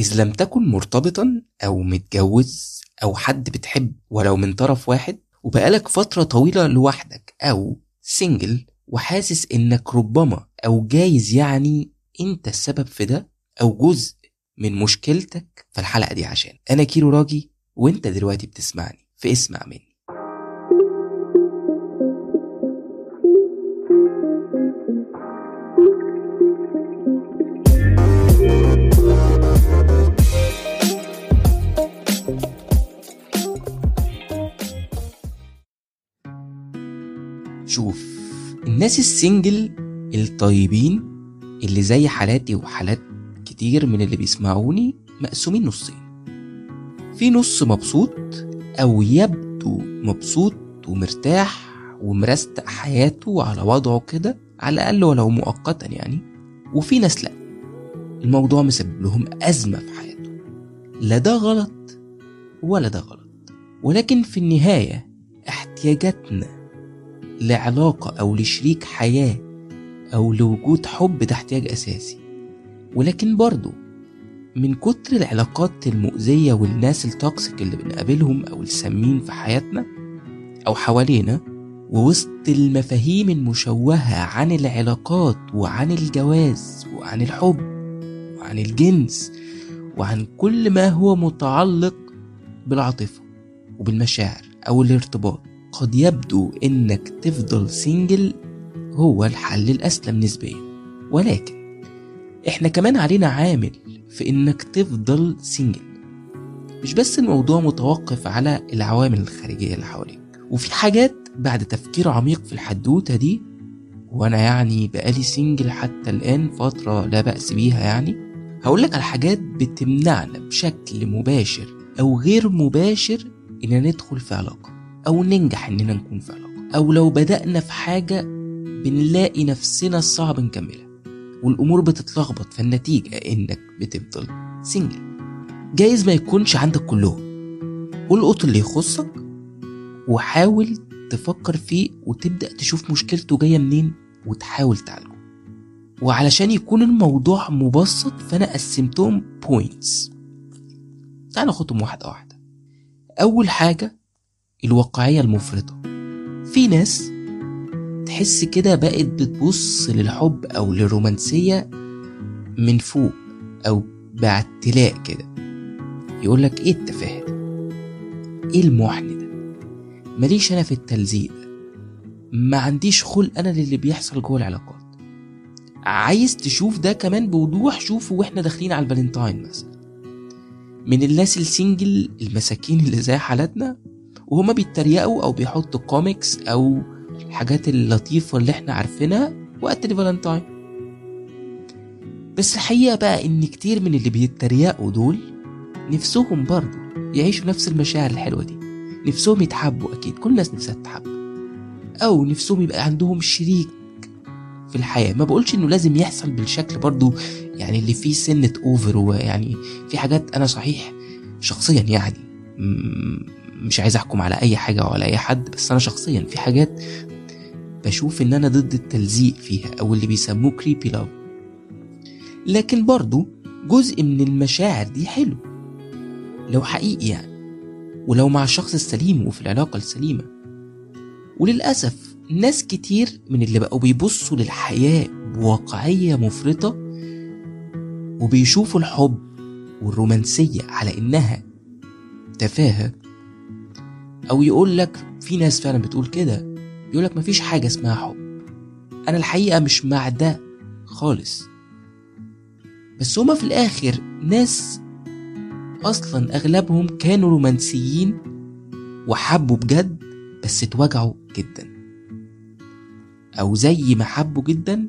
إذا لم تكن مرتبطا أو متجوز أو حد بتحب ولو من طرف واحد وبقالك فترة طويلة لوحدك أو single وحاسس إنك ربما أو جايز يعني أنت السبب في ده أو جزء من مشكلتك فالحلقة دي عشانك. أنا كيرو راجي وأنت دلوقتي بتسمعني في اسمع مني. الناس السنجل الطيبين اللي زي حالاتي وحالات كتير من اللي بيسمعوني مقسومين نصين. في نص مبسوط أو يبدو مبسوط ومرتاح ومرستق حياته على وضعه كده على الأقل ولو مؤقتا يعني. وفي ناس لأ. الموضوع مسبب لهم أزمة في حياته لا ده غلط ولا ده غلط. ولكن في النهاية احتياجاتنا لعلاقة أو لشريك حياة أو لوجود حب ده احتياج أساسي. ولكن برضو من كتر العلاقات المؤذية والناس التوكسيك اللي بنقابلهم أو السامين في حياتنا أو حوالينا ووسط المفاهيم المشوهة عن العلاقات وعن الجواز وعن الحب وعن الجنس وعن كل ما هو متعلق بالعاطفة وبالمشاعر أو الارتباط. قد يبدو إنك تفضل single هو الحل الأسلم نسبيا. ولكن إحنا كمان علينا عامل في إنك تفضل single مش بس الموضوع متوقف على العوامل الخارجية اللي حواليك. وفي حاجات بعد تفكير عميق في الحدوتة دي وأنا يعني بقالي single حتى الآن فترة لا بأس بيها يعني هقولك على حاجات بتمنعنا بشكل مباشر أو غير مباشر إننا ندخل في علاقة. أو ننجح إننا نكون في علاقة. أو لو بدأنا في حاجة بنلاقي نفسنا صعب نكملها. والأمور بتتلخبط فالنتيجة إنك بتفضل سنجل جايز ما يكونش عندك كلهم. القط اللي يخصك وحاول تفكر فيه وتبدأ تشوف مشكلته جاية منين وتحاول تعالجه. وعلشان يكون الموضوع مبسط فأنا قسمتهم بوينتس تعال ناخدهم واحدة واحدة. أول حاجة الواقعية المفرطة. في ناس تحس كده بقت بتبص للحب أو للرومانسية من فوق أو باعتلاء كده. يقولك إيه التفاهة ده؟ إيه المحن ده؟ ماليش أنا في التلزيق ده. ما عنديش خلق أنا للي بيحصل جوه العلاقات. عايز تشوف ده كمان بوضوح؟ شوفه وإحنا داخلين على الفالنتاين مثلا. من الناس ال single المساكين اللي زي حالاتنا؟ وهما بيتريقوا أو بيحطوا كوميكس أو الحاجات اللطيفة اللي إحنا عارفينها وقت الفالنتاين. بس الحقيقة بقى إن كتير من اللي بيتريقوا دول نفسهم برضه يعيشوا نفس المشاعر الحلوة دي. نفسهم يتحبوا أكيد كل الناس نفسها تتحب. أو نفسهم يبقى عندهم شريك في الحياة. ما بقولش إنه لازم يحصل بالشكل برضو يعني اللي فيه سنة over ويعني في حاجات أنا صحيح شخصيا يعني مش عايز أحكم على أي حاجة ولا أي حد بس أنا شخصيا في حاجات بشوف إن أنا ضد التلزيق فيها أو اللي بيسموه creepy love لكن برضو جزء من المشاعر دي حلو لو حقيقي يعني ولو مع الشخص السليم وفي العلاقة السليمة. وللأسف ناس كتير من اللي بقوا بيبصوا للحياة بواقعية مفرطة وبيشوفوا الحب والرومانسية على إنها تفاهة أو يقول لك في ناس فعلا بتقول كده يقول لك مفيش حاجة اسمها حب. أنا الحقيقة مش مع ده خالص. بس هما في الآخر ناس أصلا أغلبهم كانوا رومانسيين وحبوا بجد بس اتوجعوا جدا. أو زي ما حبوا جدا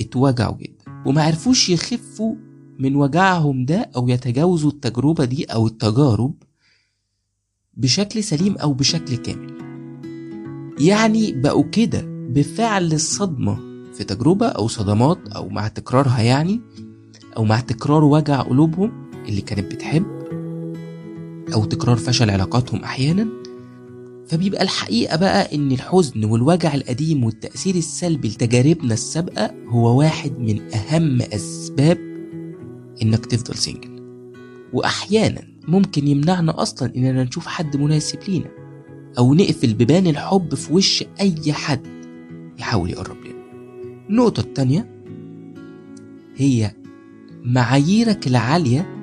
اتوجعوا جدا. وما عرفوش يخفوا من وجعهم ده أو يتجاوزوا التجربة دي أو التجارب بشكل سليم أو بشكل كامل. يعني بقوا كده بفعل الصدمة في تجربة أو صدمات أو مع تكرارها يعني أو مع تكرار وجع قلوبهم اللي كانت بتحب أو تكرار فشل علاقاتهم أحيانا. فبيبقى الحقيقة بقى إن الحزن والوجع القديم والتأثير السلبي لتجاربنا السابقة هو واحد من أهم أسباب إنك تفضل سنجل وأحيانا ممكن يمنعنا أصلا إننا نشوف حد مناسب لينا أو نقفل بيبان الحب في وش أي حد يحاول يقرب لنا. النقطة التانية هي معاييرك العالية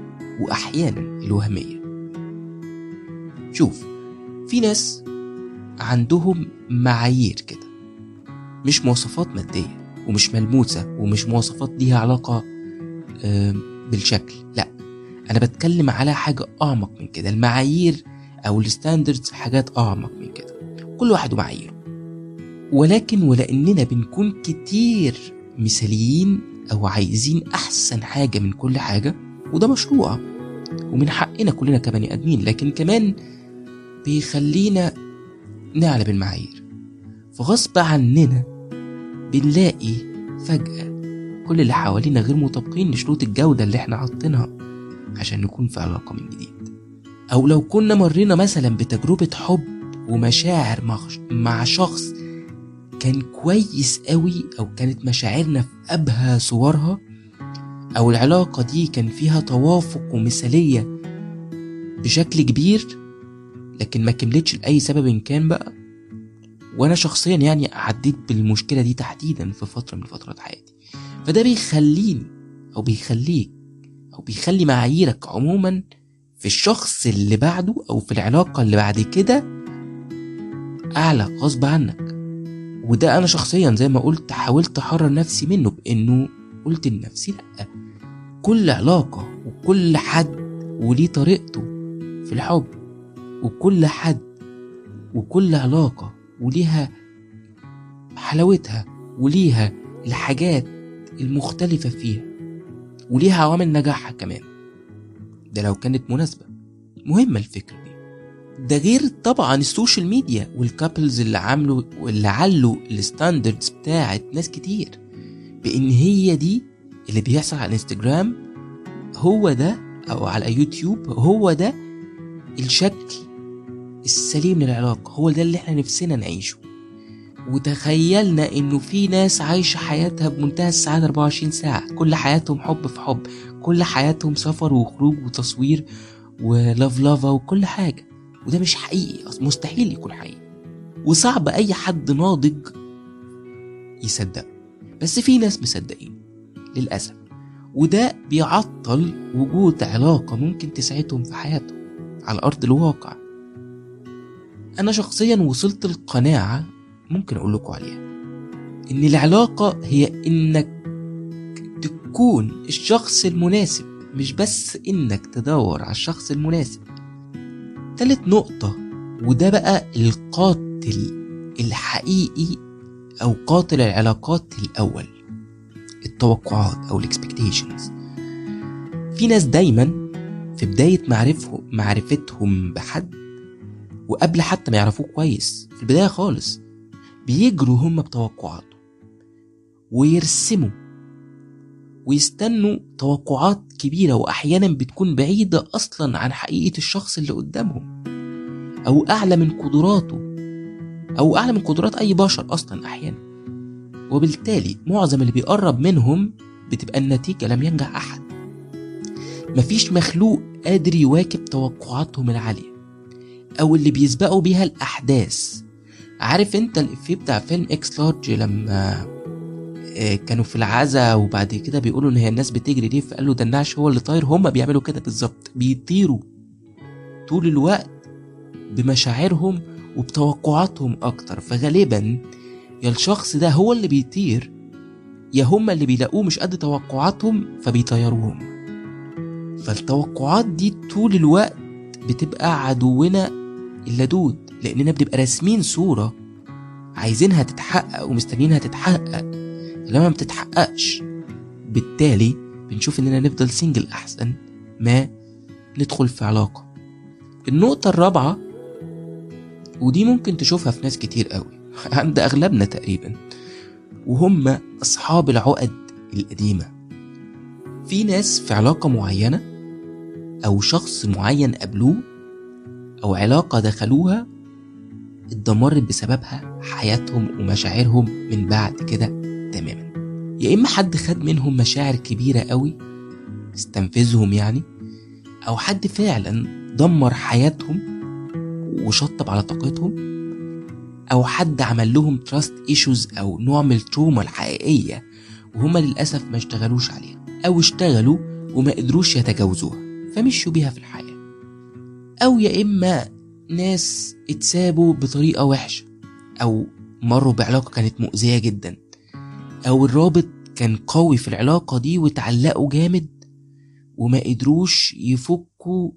وأحيانا الوهمية. شوف في ناس عندهم معايير كده مش مواصفات مادية ومش ملموسة ومش مواصفات ليها علاقة بالشكل لا. أنا بتكلم على حاجة أعمق من كده المعايير أو الستاندردز حاجات أعمق من كده. كل واحد ومعاييره. ولكن ولأننا بنكون كتير مثاليين أو عايزين أحسن حاجة من كل حاجة وده مشروع ومن حقنا كلنا كبني آدمين لكن كمان بيخلينا نعلى بالمعايير. فغصب عننا بنلاقي فجأة كل اللي حوالينا غير مطابقين لشروط الجودة اللي إحنا حاطينها. عشان نكون في علاقة من جديد. أو لو كنا مرينا مثلا بتجربة حب ومشاعر مع- شخص كان كويس قوي أو كانت مشاعرنا في أبهى صورها أو العلاقة دي كان فيها توافق ومثالية بشكل كبير لكن ما كملتش لأي سبب إن كان بقى. وأنا شخصيا يعني عديت بالمشكلة دي تحديدا في فترة من فترات حياتي. فده بيخليني أو بيخليك أو بيخلي معاييرك عموما في الشخص اللي بعده أو في العلاقة اللي بعد كده أعلى غصب عنك. وده أنا شخصيا زي ما قلت حاولت أحرر نفسي منه بإنه قلت لنفسي لأ. كل علاقة وكل حد وليه طريقته في الحب وكل حد وكل علاقة وليها حلاوتها وليها الحاجات المختلفة فيها. وليها عوامل نجاحها كمان. ده لو كانت مناسبة. مهمة الفكرة دي. ده غير طبعا ال social media وال couples اللي عملوا واللي علوا ال standards بتاعت ناس كتير. بإن هي دي اللي بيحصل على الإنستجرام هو ده أو على يوتيوب هو ده الشكل السليم للعلاقة. هو ده اللي إحنا نفسنا نعيشه. وتخيلنا إنه في ناس عايشة حياتها بمنتهى السعادة 24 ساعة. كل حياتهم حب في حب. كل حياتهم سفر وخروج وتصوير ولاف لافا وكل حاجة. وده مش حقيقي. مستحيل يكون حقيقي. وصعب أي حد ناضج يصدق. بس في ناس مصدقين. للأسف. وده بيعطل وجود علاقة ممكن تساعدهم في حياتهم على أرض الواقع. أنا شخصيا وصلت القناعة ممكن أقول لكم عليها. إن العلاقة هي إنك تكون الشخص المناسب مش بس إنك تدور على الشخص المناسب. تالت نقطة وده بقى القاتل الحقيقي أو قاتل العلاقات الأول التوقعات أو الاكسبكتيشنز في ناس دايما في بداية معرفه معرفتهم بحد وقبل حتى ما يعرفوه كويس في البداية خالص بيجروا هم بتوقعاته ويرسموا ويستنوا توقعات كبيرة وأحيانا بتكون بعيدة أصلا عن حقيقة الشخص اللي قدامهم أو أعلى من قدراته أو أعلى من قدرات أي بشر أصلا أحيانا. وبالتالي معظم اللي بيقرب منهم بتبقى النتيجة لم ينجح أحد. مفيش مخلوق قادر يواكب توقعاتهم العالية أو اللي بيسبقوا بيها الأحداث. عارف انت الإفيه بتاع فيلم إكس لارج لما آه، كانوا في العزا وبعد كده بيقولوا إن هي الناس بتجري ليه فقال له ده النعش هو اللي طاير هما بيعملوا كده بالظبط بيطيروا طول الوقت بمشاعرهم وبتوقعاتهم أكتر. فغالبا يا الشخص ده هو اللي بيطير يا هما اللي بيلاقوه مش قد توقعاتهم فبيطيروهم. فالتوقعات دي طول الوقت بتبقى عدونا اللدود لاننا بنبقى راسمين صورة عايزينها تتحقق ومستنيينها تتحقق. لما ما بتتحققش بالتالي بنشوف إننا نفضل سنجل أحسن ما ندخل في علاقة. النقطة الرابعة ودي ممكن تشوفها في ناس كتير قوي عند أغلبنا تقريبا وهم أصحاب العقد القديمة. في ناس في علاقة معينة أو شخص معين قابلوه أو علاقة دخلوها اتدمرت بسببها حياتهم ومشاعرهم من بعد كده تماما. يا إما حد خد منهم مشاعر كبيرة قوي استنفذهم يعني أو حد فعلا دمر حياتهم وشطب على طاقتهم أو حد عمل لهم trust issues أو نوع من ال trauma الحقيقية وهما للأسف ما اشتغلوش عليها أو اشتغلوا وما قدروش يتجاوزوها فمشوا بيها في الحياة. أو يا إما ناس اتسابوا بطريقة وحشة أو مروا بعلاقة كانت مؤذية جدا أو الرابط كان قوي في العلاقة دي وتعلقوا جامد وما قدروش يفكوا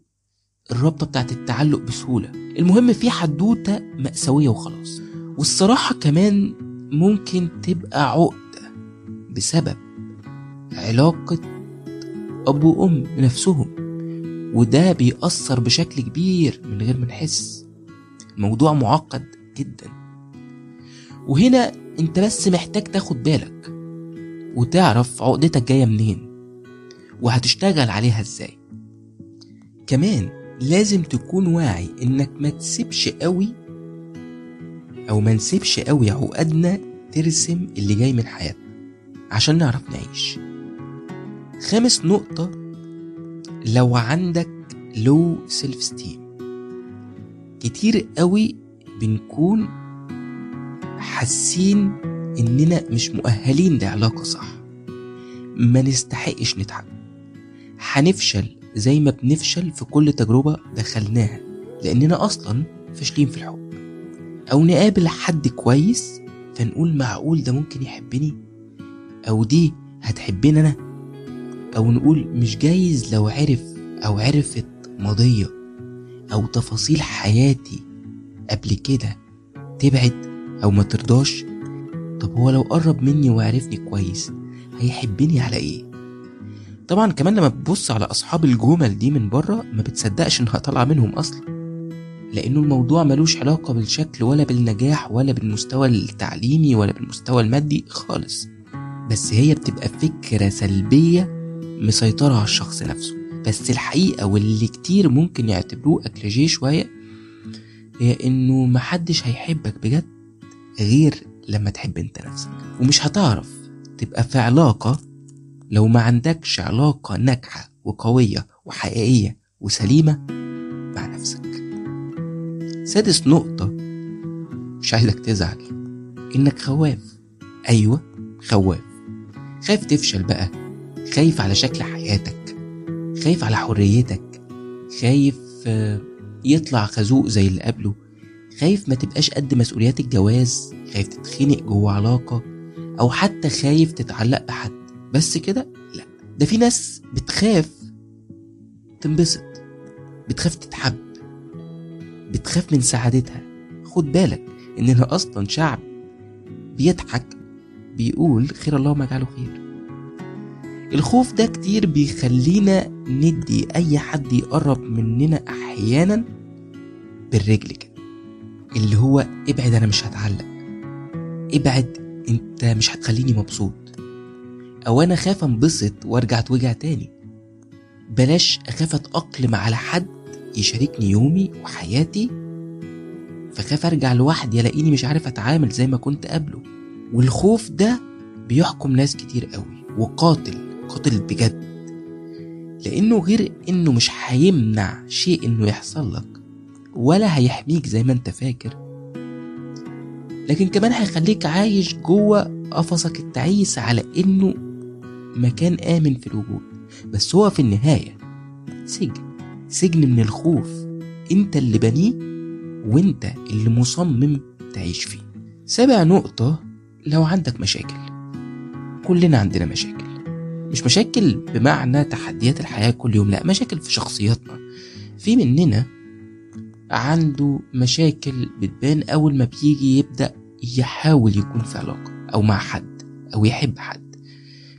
الرابطة بتاعت التعلق بسهولة. المهم في حدوتة مأساوية وخلاص. والصراحة كمان ممكن تبقى عقدة بسبب علاقة أب وأم نفسهم. وده بيأثر بشكل كبير من غير ما نحس. الموضوع معقد جدا. وهنا انت بس محتاج تاخد بالك وتعرف عقدتك جاية منين وهتشتغل عليها إزاي. كمان لازم تكون واعي انك ما تسيبش قوي أو ما نسيبش قوي عقدنا ترسم اللي جاي من حياتنا عشان نعرف نعيش. خامس نقطة لو عندك low self esteem كتير قوي بنكون حاسين إننا مش مؤهلين لعلاقة صح. ما نستحقش نتحب. هنفشل زي ما بنفشل في كل تجربة دخلناها لأننا أصلا فاشلين في الحب. أو نقابل حد كويس فنقول معقول ده ممكن يحبني؟ أو دي هتحبني أنا؟ أو نقول مش جايز لو عرف أو عرفت ماضية أو تفاصيل حياتي قبل كده تبعد أو ما ترضاش طب هو لو قرب مني وعرفني كويس هيحبني على إيه؟ طبعا كمان لما بتبص على أصحاب الجمل دي من بره ما بتصدقش إنها طالعة منهم أصلا لأنه الموضوع ملوش علاقة بالشكل ولا بالنجاح ولا بالمستوى التعليمي ولا بالمستوى المادي خالص بس هي بتبقى فكرة سلبية مسيطره على الشخص نفسه. بس الحقيقة واللي كتير ممكن يعتبروه اكليشيه شوية هي إنه محدش هيحبك بجد غير لما تحب أنت نفسك. ومش هتعرف تبقى في علاقة لو ما عندكش علاقة ناجحة وقوية وحقيقية وسليمة مع نفسك. سادس نقطة مش عايزك تزعل إنك خواف. أيوة خواف. خايف تفشل بقى. خايف على شكل حياتك خايف على حريتك خايف يطلع خازوق زي اللي قبله خايف ما تبقاش قد مسؤوليات الجواز خايف تتخنق جوه علاقة أو حتى خايف تتعلق بحد. بس كده لا ده في ناس بتخاف تنبسط بتخاف تتحب بتخاف من سعادتها. خد بالك إننا أصلا شعب بيضحك بيقول خير الله ما جعله خير. الخوف ده كتير بيخلينا ندي أي حد يقرب مننا أحيانا بالرجل كده اللي هو ابعد أنا مش هتعلق ابعد أنت مش هتخليني مبسوط أو أنا خاف أنبسط وأرجع اتوجع تاني. بلاش أخاف أتأقلم على حد يشاركني يومي وحياتي فخاف أرجع لوحدي ألاقيني مش عارف أتعامل زي ما كنت قبله. والخوف ده بيحكم ناس كتير قوي وقاتل. قاتل بجد. لأنه غير إنه مش هيمنع شيء إنه يحصل لك ولا هيحميك زي ما أنت فاكر. لكن كمان هيخليك عايش جوه قفصك التعيس على إنه مكان آمن في الوجود. بس هو في النهاية سجن. سجن من الخوف. أنت اللي بنيه وأنت اللي مصمم تعيش فيه. سابع نقطة لو عندك مشاكل. كلنا عندنا مشاكل. مش مشاكل بمعنى تحديات الحياة كل يوم لا مشاكل في شخصياتنا. في مننا عنده مشاكل بتبان أول ما بيجي يبدأ يحاول يكون في علاقة أو مع حد أو يحب حد.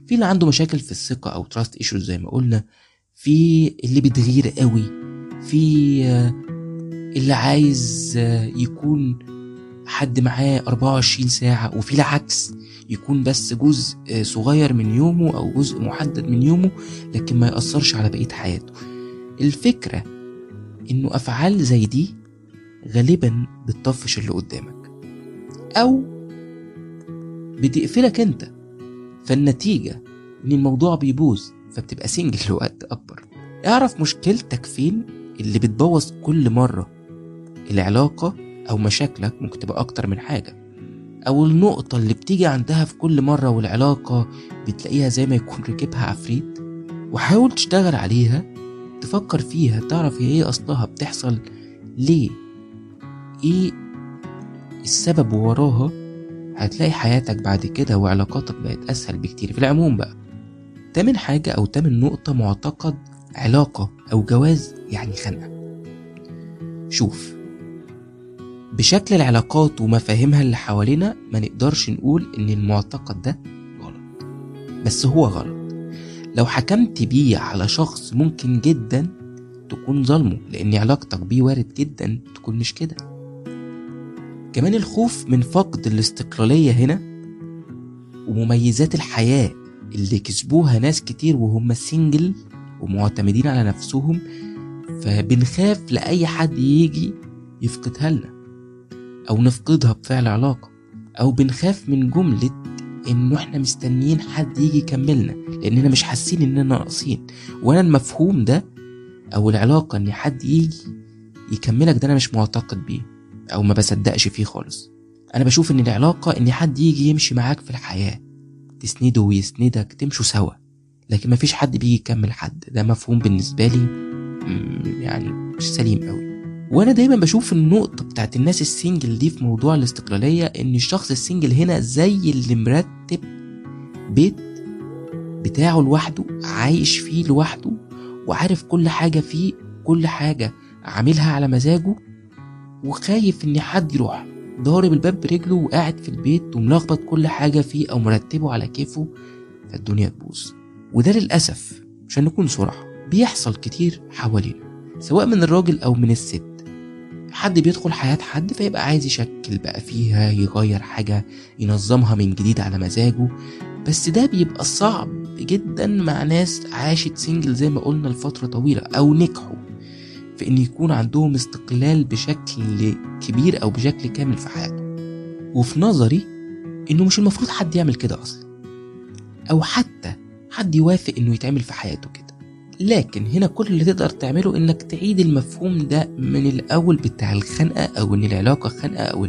في اللي عنده مشاكل في الثقة أو trust issues زي ما قلنا. في اللي بتغير قوي. في اللي عايز يكون حد معاه 24 ساعة وفي العكس يكون بس جزء صغير من يومه أو جزء محدد من يومه لكن ما يأثرش على بقية حياته. الفكرة إنه أفعال زي دي غالبا بتطفش اللي قدامك. أو بتقفلك أنت. فالنتيجة إن الموضوع بيبوظ فبتبقى سنجل لوقت أكبر. اعرف مشكلتك فين اللي بتبوظ كل مرة؟ العلاقة أو مشاكلك ممكن تبقى أكتر من حاجة. أو النقطة اللي بتيجي عندها في كل مرة والعلاقة بتلاقيها زي ما يكون ركبها عفريت وحاول تشتغل عليها تفكر فيها تعرف هي إيه أصلها بتحصل ليه. إيه السبب وراها هتلاقي حياتك بعد كده وعلاقاتك بقت أسهل بكتير. في العموم بقى تامن حاجة أو تامن نقطة معتقد علاقة أو جواز يعني خنقة. شوف بشكل العلاقات ومفاهيمها اللي حوالينا ما نقدرش نقول إن المعتقد ده غلط. بس هو غلط. لو حكمت بيه على شخص ممكن جدا تكون ظلمه لأن علاقتك بيه وارد جدا تكون مش كده. كمان الخوف من فقد الاستقلالية هنا ومميزات الحياة اللي كسبوها ناس كتير وهم سنجل ومعتمدين على نفسهم فبنخاف لأي حد يجي يفقدها لنا. أو نفقدها بفعل علاقة. أو بنخاف من جملة إنه إحنا مستنيين حد يجي يكملنا لأننا مش حاسين إننا ناقصين. وأنا المفهوم ده أو العلاقة إن حد يجي يكملك ده أنا مش معتقد بيه أو ما بصدقش فيه خالص. أنا بشوف إن العلاقة إن حد يجي يمشي معاك في الحياة تسنده ويسندك تمشوا سوا. لكن مفيش حد بيجي يكمل حد. ده مفهوم بالنسبة لي يعني مش سليم قوي وأنا دايما بشوف النقطة بتاعت الناس ال single دي في موضوع الاستقلالية إن الشخص ال single هنا زي اللي مرتب بيت بتاعه لوحده عايش فيه لوحده وعارف كل حاجة فيه كل حاجة عاملها على مزاجه وخايف إن حد يروح ضارب الباب برجله وقاعد في البيت وملخبط كل حاجة فيه أو مرتبه على كيفه فالدنيا تبوظ. وده للأسف عشان نكون صراحة بيحصل كتير حوالينا سواء من الراجل أو من الست. حد بيدخل حياة حد فيبقى عايز يشكل بقى فيها يغير حاجة ينظمها من جديد على مزاجه. بس ده بيبقى صعب جدا مع ناس عاشت سنجل زي ما قلنا لفترة طويلة أو نجحوا في إن يكون عندهم استقلال بشكل كبير أو بشكل كامل في حياتهم. وفي نظري إنه مش المفروض حد يعمل كده أصلا. أو حتى حد يوافق إنه يتعمل في حياته كده. لكن هنا كل اللي تقدر تعمله إنك تعيد المفهوم ده من الأول بتاع الخنقة أو إن العلاقة خنقة أو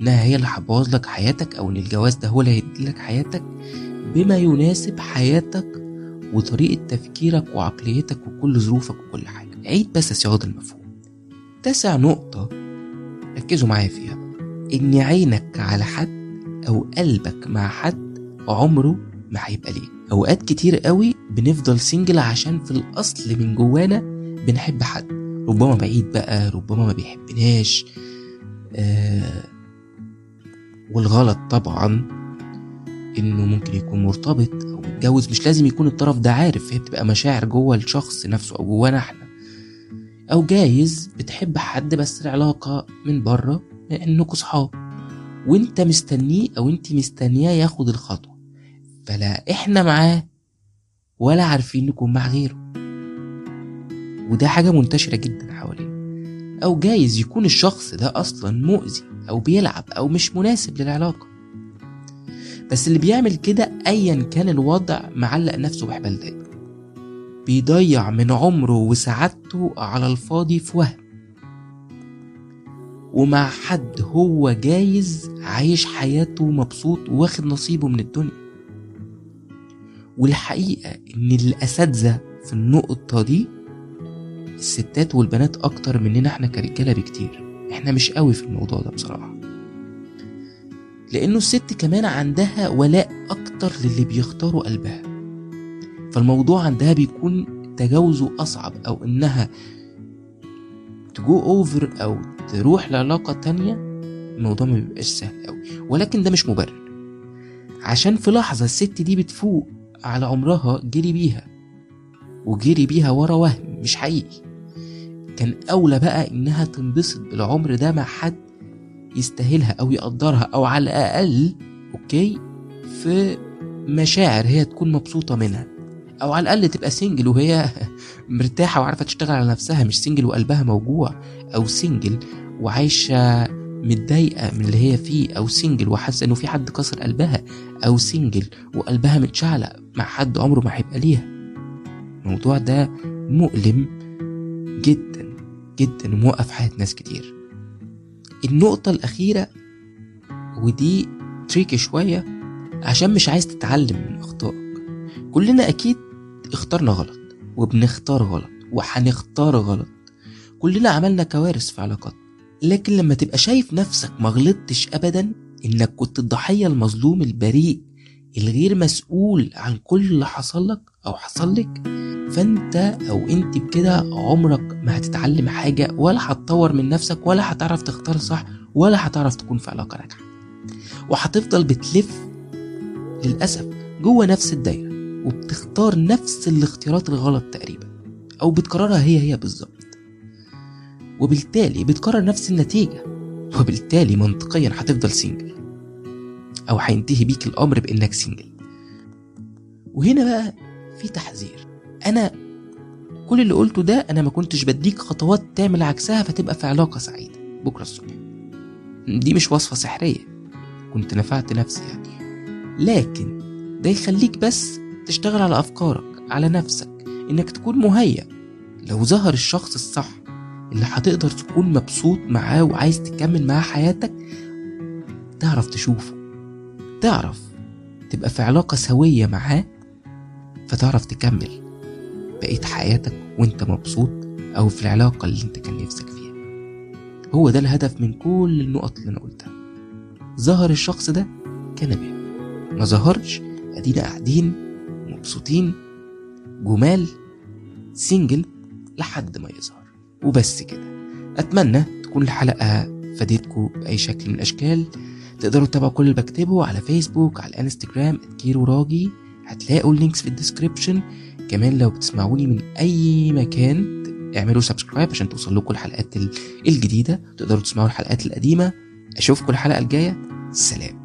إنها هي اللي هتبوظ لك حياتك أو إن الجواز ده هو اللي هيدي لك حياتك بما يناسب حياتك وطريقة تفكيرك وعقليتك وكل ظروفك وكل حاجة. عيد بس صياغه المفهوم. تاسع نقطة ركزوا معايا فيها. إن عينك على حد أو قلبك مع حد عمره ما هيبقى ليك. أوقات كتير قوي بنفضل سنجل عشان في الأصل من جوانا بنحب حد. ربما بعيد بقى ربما ما بيحبناش. آه والغلط طبعا إنه ممكن يكون مرتبط أو متجوز. مش لازم يكون الطرف ده عارف هي بتبقى مشاعر جوه الشخص نفسه أو جوانا إحنا. أو جايز بتحب حد بس العلاقة من بره انكوا صحاب. وإنت مستنيه أو إنت مستنياه ياخد الخطوة. فلا إحنا معاه ولا عارفين نكون مع غيره. وده حاجة منتشرة جدا حوالينا. أو جايز يكون الشخص ده أصلا مؤذي أو بيلعب أو مش مناسب للعلاقة. بس اللي بيعمل كده أيا كان الوضع معلق نفسه بحبال دايما بيضيع من عمره وسعادته على الفاضي في وهم. ومع حد هو جايز عايش حياته مبسوط واخد نصيبه من الدنيا. والحقيقة إن الأساتذة في النقطة دي الستات والبنات أكتر مننا إحنا كرجالة بكتير. إحنا مش قوي في الموضوع ده بصراحة. لأنه الست كمان عندها ولاء أكتر للي بيختاروا قلبها. فالموضوع عندها بيكون تجاوزه أصعب أو إنها تجو أوفر أو تروح لعلاقة تانية الموضوع ما بيبقاش سهل أوي ولكن ده مش مبرر. عشان في لحظة الست دي بتفوق على عمرها جري بيها وجري بيها ورا وهم مش حقيقي. كان أولى بقى إنها تنبسط بالعمر ده مع حد يستاهلها أو يقدرها أو على الأقل okay؟ في مشاعر هي تكون مبسوطة منها. أو على الأقل تبقى single وهي مرتاحة وعارفة تشتغل على نفسها مش single وقلبها موجوع أو single وعايشة متضايقة من اللي هي فيه أو single وحاسة إنه في حد كسر قلبها أو single وقلبها متشعلق. مع حد عمره ما هيبقى ليها. الموضوع ده مؤلم جدا جدا وموقف حياة ناس كتير. النقطة الأخيرة ودي تريكي شوية عشان مش عايز تتعلم من أخطائك. كلنا أكيد اخترنا غلط وبنختار غلط وهنختار غلط. كلنا عملنا كوارث في علاقات. لكن لما تبقى شايف نفسك ما غلطتش أبدا إنك كنت الضحية المظلوم البريء الغير مسؤول عن كل اللي حصل لك أو حصل لك فأنت أو أنت بكده عمرك ما هتتعلم حاجة ولا هتطور من نفسك ولا هتعرف تختار صح ولا هتعرف تكون في علاقة ناجحة. وهتفضل بتلف للأسف جوه نفس الدايرة وبتختار نفس الاختيارات الغلط تقريبا أو بتكررها هي هي بالظبط. وبالتالي بتكرر نفس النتيجة وبالتالي منطقيا هتفضل single أو هينتهي بيك الأمر بإنك single وهنا بقى في تحذير. أنا كل اللي قلته ده أنا ما كنتش بديك خطوات تعمل عكسها فتبقى في علاقة سعيدة. بكرة الصبح. دي مش وصفة سحرية. كنت نفعت نفسي يعني. لكن ده يخليك بس تشتغل على أفكارك على نفسك إنك تكون مهيأ. لو ظهر الشخص الصح اللي هتقدر تكون مبسوط معاه وعايز تكمل معاه حياتك تعرف تشوفه. تعرف تبقى في علاقة سوية معاه فتعرف تكمل بقية حياتك وانت مبسوط أو في العلاقة اللي انت كان نفسك فيها. هو ده الهدف من كل النقط اللي أنا قلتها. ظهر الشخص ده كان بيها ما ظهرش أدينا قاعدين مبسوطين جمال single لحد ما يظهر. وبس كده. أتمنى تكون الحلقة فادتكم بأي شكل من الأشكال. تقدروا تتابعوا كل اللي بكتبه على فيسبوك على الانستجرام كيرو راجي. هتلاقوا ال links في ال description كمان لو بتسمعوني من أي مكان اعملوا subscribe عشان توصل لكم الحلقات الجديدة. تقدروا تسمعوا الحلقات القديمة. أشوفكم الحلقة الجاية. سلام.